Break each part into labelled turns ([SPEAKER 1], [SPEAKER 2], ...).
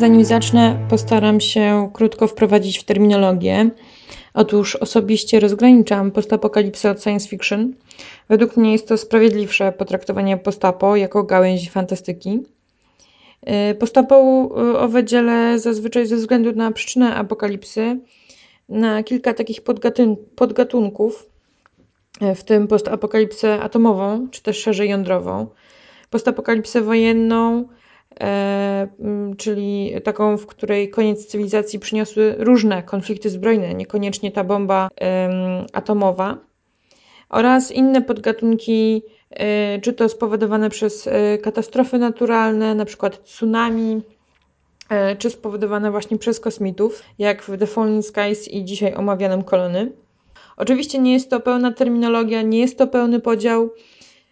[SPEAKER 1] Zanim zacznę, postaram się krótko wprowadzić w terminologię. Otóż osobiście rozgraniczam postapokalipsę od science fiction. Według mnie jest to sprawiedliwsze potraktowanie postapo jako gałęzi fantastyki. Y, Postapowe dzielę zazwyczaj ze względu na przyczynę apokalipsy na kilka takich podgatunków, y, w tym postapokalipsę atomową, czy też szerzej jądrową, postapokalipsę wojenną, czyli taką, w której koniec cywilizacji przyniosły różne konflikty zbrojne, niekoniecznie ta bomba atomowa, oraz inne podgatunki Y, czy to spowodowane przez y, katastrofy naturalne, na przykład tsunami, czy spowodowane właśnie przez kosmitów, jak w The Falling Skies i dzisiaj omawianym Kolony. Oczywiście nie jest to pełna terminologia, nie jest to pełny podział.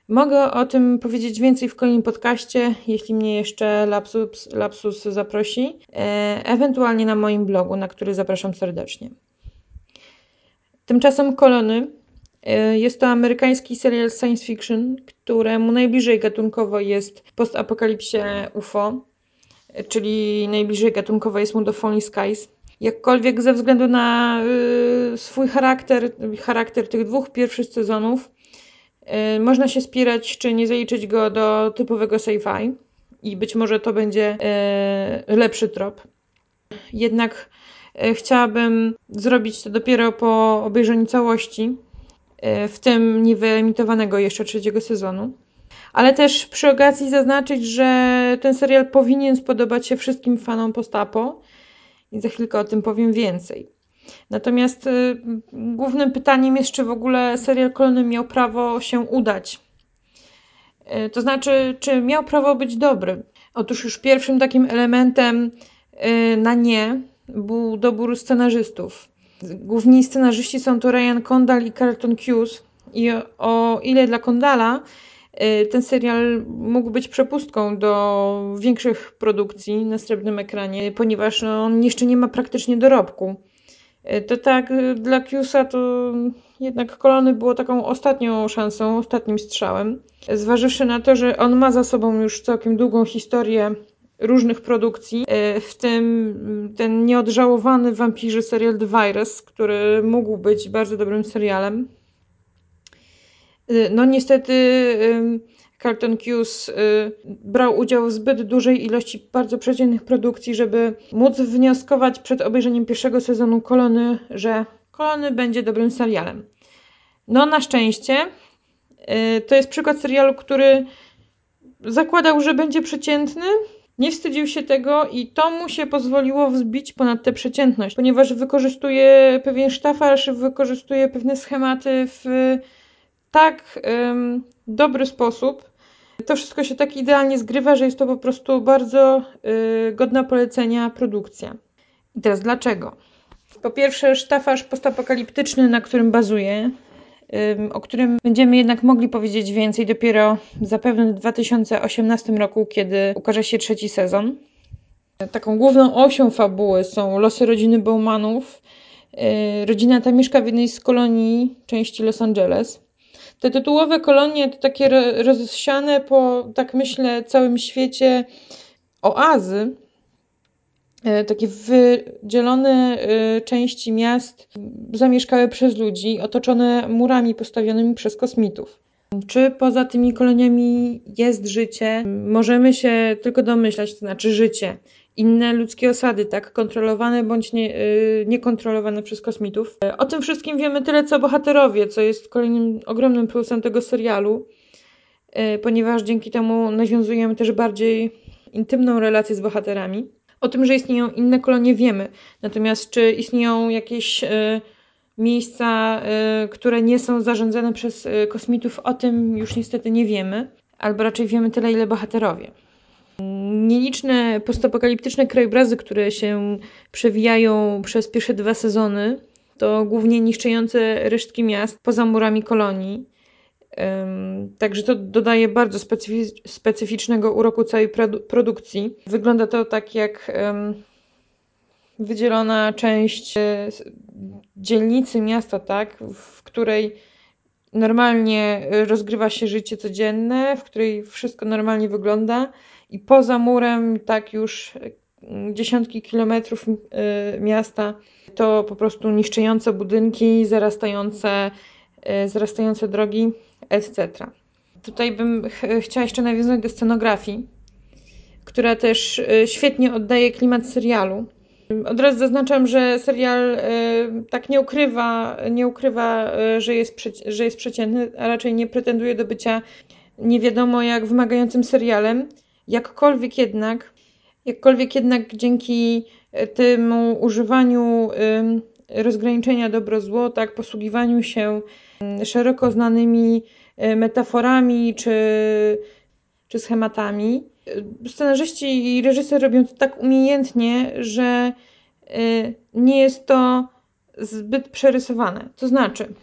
[SPEAKER 1] Mogę o tym powiedzieć więcej w kolejnym podcaście, jeśli mnie jeszcze Lapsus, Lapsus zaprosi, ewentualnie na moim blogu, na który zapraszam serdecznie. Tymczasem kolony E, jest to amerykański serial science fiction, któremu najbliżej gatunkowo jest postapokalipsie UFO, e, czyli najbliżej gatunkowo jest mu do Falling Skies. Jakkolwiek ze względu na y, swój charakter, charakter tych dwóch pierwszych sezonów, można się spierać, czy nie zaliczyć go do typowego sci-fi i być może to będzie y, lepszy trop. Jednak chciałabym zrobić to dopiero po obejrzeniu całości, w tym niewyemitowanego jeszcze trzeciego sezonu. Ale też przy okazji zaznaczyć, że ten serial powinien spodobać się wszystkim fanom postapo i za chwilkę o tym powiem więcej. Natomiast y, głównym pytaniem jest, czy w ogóle serial Kolony miał prawo się udać. Y, to znaczy, czy miał prawo być dobry. Otóż już pierwszym takim elementem y, na nie był dobór scenarzystów. Główni scenarzyści są to Ryan Condal i Carlton Cuse. I o ile dla Condala ten serial mógł być przepustką do większych produkcji na srebrnym ekranie, ponieważ on jeszcze nie ma praktycznie dorobku. Y, to tak, y, dla Cusa to jednak Kolony było taką ostatnią szansą, ostatnim strzałem. Zważywszy na to, że on ma za sobą już całkiem długą historię różnych produkcji, e, w tym ten nieodżałowany wampirzy serial The Virus, który mógł być bardzo dobrym serialem. E, no niestety Carlton Cuse e, brał udział w zbyt dużej ilości bardzo przeciętnych produkcji, żeby móc wnioskować przed obejrzeniem pierwszego sezonu Kolony, że Kolony będzie dobrym serialem. No na szczęście to jest przykład serialu, który zakładał, że będzie przeciętny, nie wstydził się tego i to mu się pozwoliło wzbić ponad tę przeciętność, ponieważ wykorzystuje pewien sztafaż, wykorzystuje pewne schematy w tak um, dobry sposób. To wszystko się tak idealnie zgrywa, że jest to po prostu bardzo y, godna polecenia produkcja. I teraz dlaczego? Po pierwsze, sztafaż postapokaliptyczny, na którym bazuje, o którym będziemy jednak mogli powiedzieć więcej dopiero zapewne w 2018 roku, kiedy ukaże się trzeci sezon. Taką główną osią fabuły są losy rodziny Bowmanów. Y, rodzina ta mieszka w jednej z kolonii części Los Angeles. Te tytułowe kolonie to takie rozsiane po, tak myślę, całym świecie oazy, E, takie wydzielone e, części miast zamieszkałe przez ludzi, otoczone murami postawionymi przez kosmitów. Czy poza tymi koloniami jest życie? Możemy się tylko domyślać, to znaczy życie. Inne ludzkie osady, tak, kontrolowane bądź nie, e, niekontrolowane przez kosmitów. O tym wszystkim wiemy tyle, co bohaterowie, co jest kolejnym ogromnym plusem tego serialu, ponieważ dzięki temu nawiązujemy też bardziej intymną relację z bohaterami. O tym, że istnieją inne kolonie wiemy. Natomiast czy istnieją jakieś y, miejsca, które nie są zarządzane przez kosmitów, o tym już niestety nie wiemy. Albo raczej wiemy tyle, ile bohaterowie. Nieliczne postapokaliptyczne krajobrazy, które się przewijają przez pierwsze dwa sezony, to głównie niszczące resztki miast poza murami kolonii. Także to dodaje bardzo specyficznego uroku całej produkcji. Wygląda to tak jak wydzielona część e, dzielnicy miasta, tak, w której normalnie rozgrywa się życie codzienne, w której wszystko normalnie wygląda i poza murem tak już dziesiątki kilometrów miasta, to po prostu niszczące budynki, zarastające, zarastające drogi, etc. Tutaj bym ch chciała jeszcze nawiązać do scenografii, która też świetnie oddaje klimat serialu. Od razu zaznaczam, że serial y, tak nie ukrywa, nie ukrywa y, że, jest że jest przeciętny, a raczej nie pretenduje do bycia nie wiadomo jak wymagającym serialem. Jakkolwiek jednak, jakkolwiek jednak dzięki e, temu używaniu rozgraniczenia dobro-zło, tak, posługiwaniu się mm, szeroko znanymi metaforami czy, czy schematami, scenarzyści i reżyser robią to tak umiejętnie, że y, nie jest to zbyt przerysowane. To znaczy,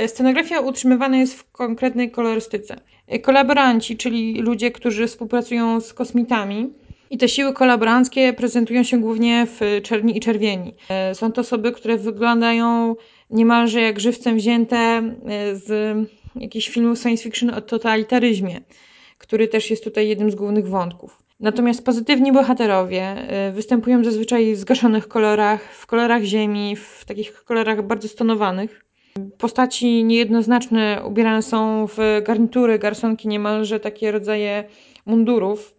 [SPEAKER 1] y, scenografia utrzymywana jest w konkretnej kolorystyce. Y, kolaboranci, czyli ludzie, którzy współpracują z kosmitami, i te siły kolaboranckie prezentują się głównie w czerni i czerwieni. Są to osoby, które wyglądają niemalże jak żywcem wzięte z jakichś filmów science fiction o totalitaryzmie który też jest tutaj jednym z głównych wątków. Natomiast pozytywni bohaterowie y, występują zazwyczaj w zgaszonych kolorach, w kolorach ziemi, w takich kolorach bardzo stonowanych. Postaci niejednoznaczne ubierane są w garnitury, garsonki, niemalże takie rodzaje mundurów,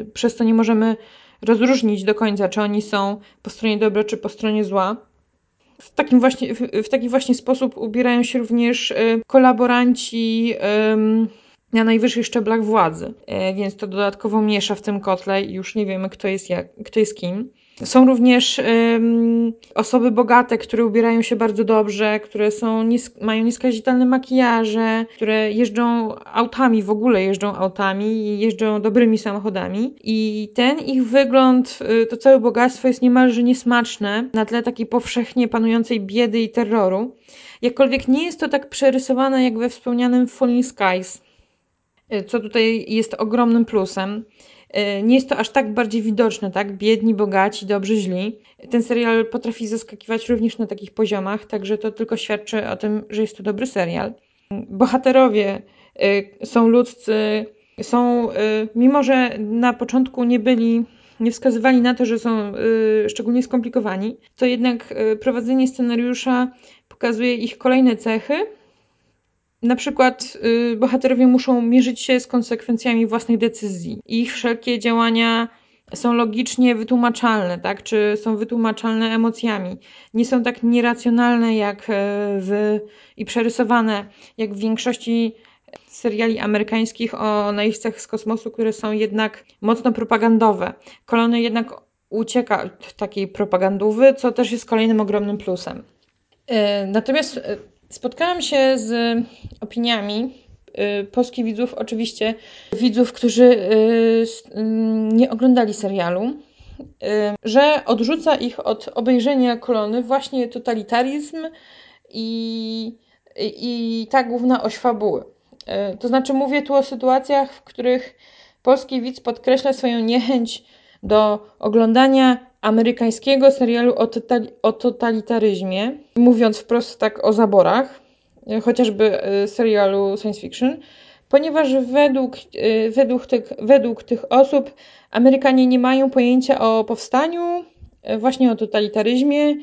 [SPEAKER 1] y, przez co nie możemy rozróżnić do końca, czy oni są po stronie dobra, czy po stronie zła. W, takim właśnie, w, w taki właśnie sposób ubierają się również y, kolaboranci na najwyższych szczeblach władzy, e, więc to dodatkowo miesza w tym kotle i już nie wiemy, kto jest, jak, kto jest kim. Są również osoby bogate, które ubierają się bardzo dobrze, które są nis mają nieskazitelne makijaże, które jeżdżą autami, w ogóle jeżdżą autami i jeżdżą dobrymi samochodami. I ten ich wygląd, y, to całe bogactwo jest niemalże niesmaczne na tle takiej powszechnie panującej biedy i terroru. Jakkolwiek nie jest to tak przerysowane jak we wspomnianym Falling Skies, co tutaj jest ogromnym plusem. Y, nie jest to aż tak bardziej widoczne, tak? Biedni, bogaci, dobrzy, źli. Ten serial potrafi zaskakiwać również na takich poziomach, także to tylko świadczy o tym, że jest to dobry serial. Bohaterowie y, są ludzcy, są, mimo że na początku nie byli, nie wskazywali na to, że są szczególnie skomplikowani, to jednak prowadzenie scenariusza pokazuje ich kolejne cechy, na przykład y, bohaterowie muszą mierzyć się z konsekwencjami własnych decyzji. Ich wszelkie działania są logicznie wytłumaczalne, tak? Czy są wytłumaczalne emocjami. Nie są tak nieracjonalne jak e, w, i przerysowane jak w większości seriali amerykańskich o najeźdźcach z kosmosu, które są jednak mocno propagandowe. Kolony jednak ucieka od takiej propagandówy, co też jest kolejnym ogromnym plusem. E, natomiast e, Spotkałam się z opiniami y, polskich widzów, oczywiście widzów, którzy y, nie oglądali serialu, y, że odrzuca ich od obejrzenia kolony właśnie totalitaryzm i, i ta główna oś fabuły. To znaczy, mówię tu o sytuacjach, w których polski widz podkreśla swoją niechęć do oglądania amerykańskiego serialu o, o totalitaryzmie, mówiąc wprost tak o zaborach, e, chociażby e, serialu science fiction, ponieważ według, e, według, tych, według tych osób Amerykanie nie mają pojęcia o powstaniu, właśnie o totalitaryzmie.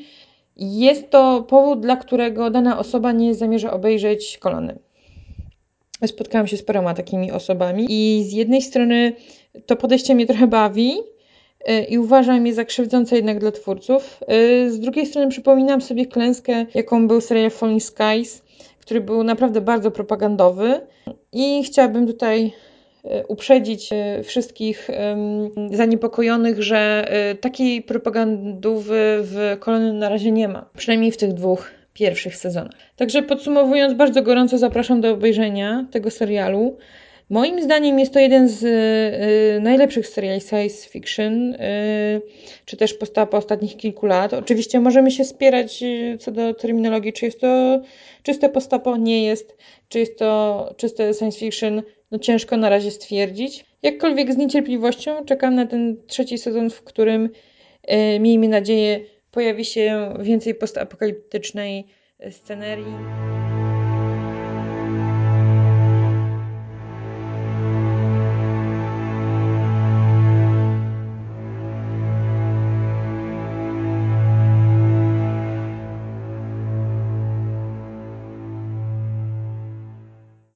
[SPEAKER 1] Jest to powód, dla którego dana osoba nie zamierza obejrzeć kolony. Spotkałam się z paroma takimi osobami i z jednej strony to podejście mnie trochę bawi, i uważam je za krzywdzące jednak dla twórców. Y, z drugiej strony przypominam sobie klęskę, jaką był serial Falling Skies, który był naprawdę bardzo propagandowy i chciałabym tutaj y, uprzedzić wszystkich zaniepokojonych, że takiej propagandówy w kolonii na razie nie ma. Przynajmniej w tych dwóch pierwszych sezonach. Także podsumowując, bardzo gorąco zapraszam do obejrzenia tego serialu. Moim zdaniem jest to jeden z y, najlepszych seriali science fiction, y, czy też postawa po ostatnich kilku lat. Oczywiście możemy się spierać y, co do terminologii, czy jest to czyste postapo, nie jest, czy jest to czyste science fiction, no ciężko na razie stwierdzić. Jakkolwiek z niecierpliwością czekam na ten trzeci sezon, w którym y, miejmy nadzieję pojawi się więcej postapokaliptycznej scenerii.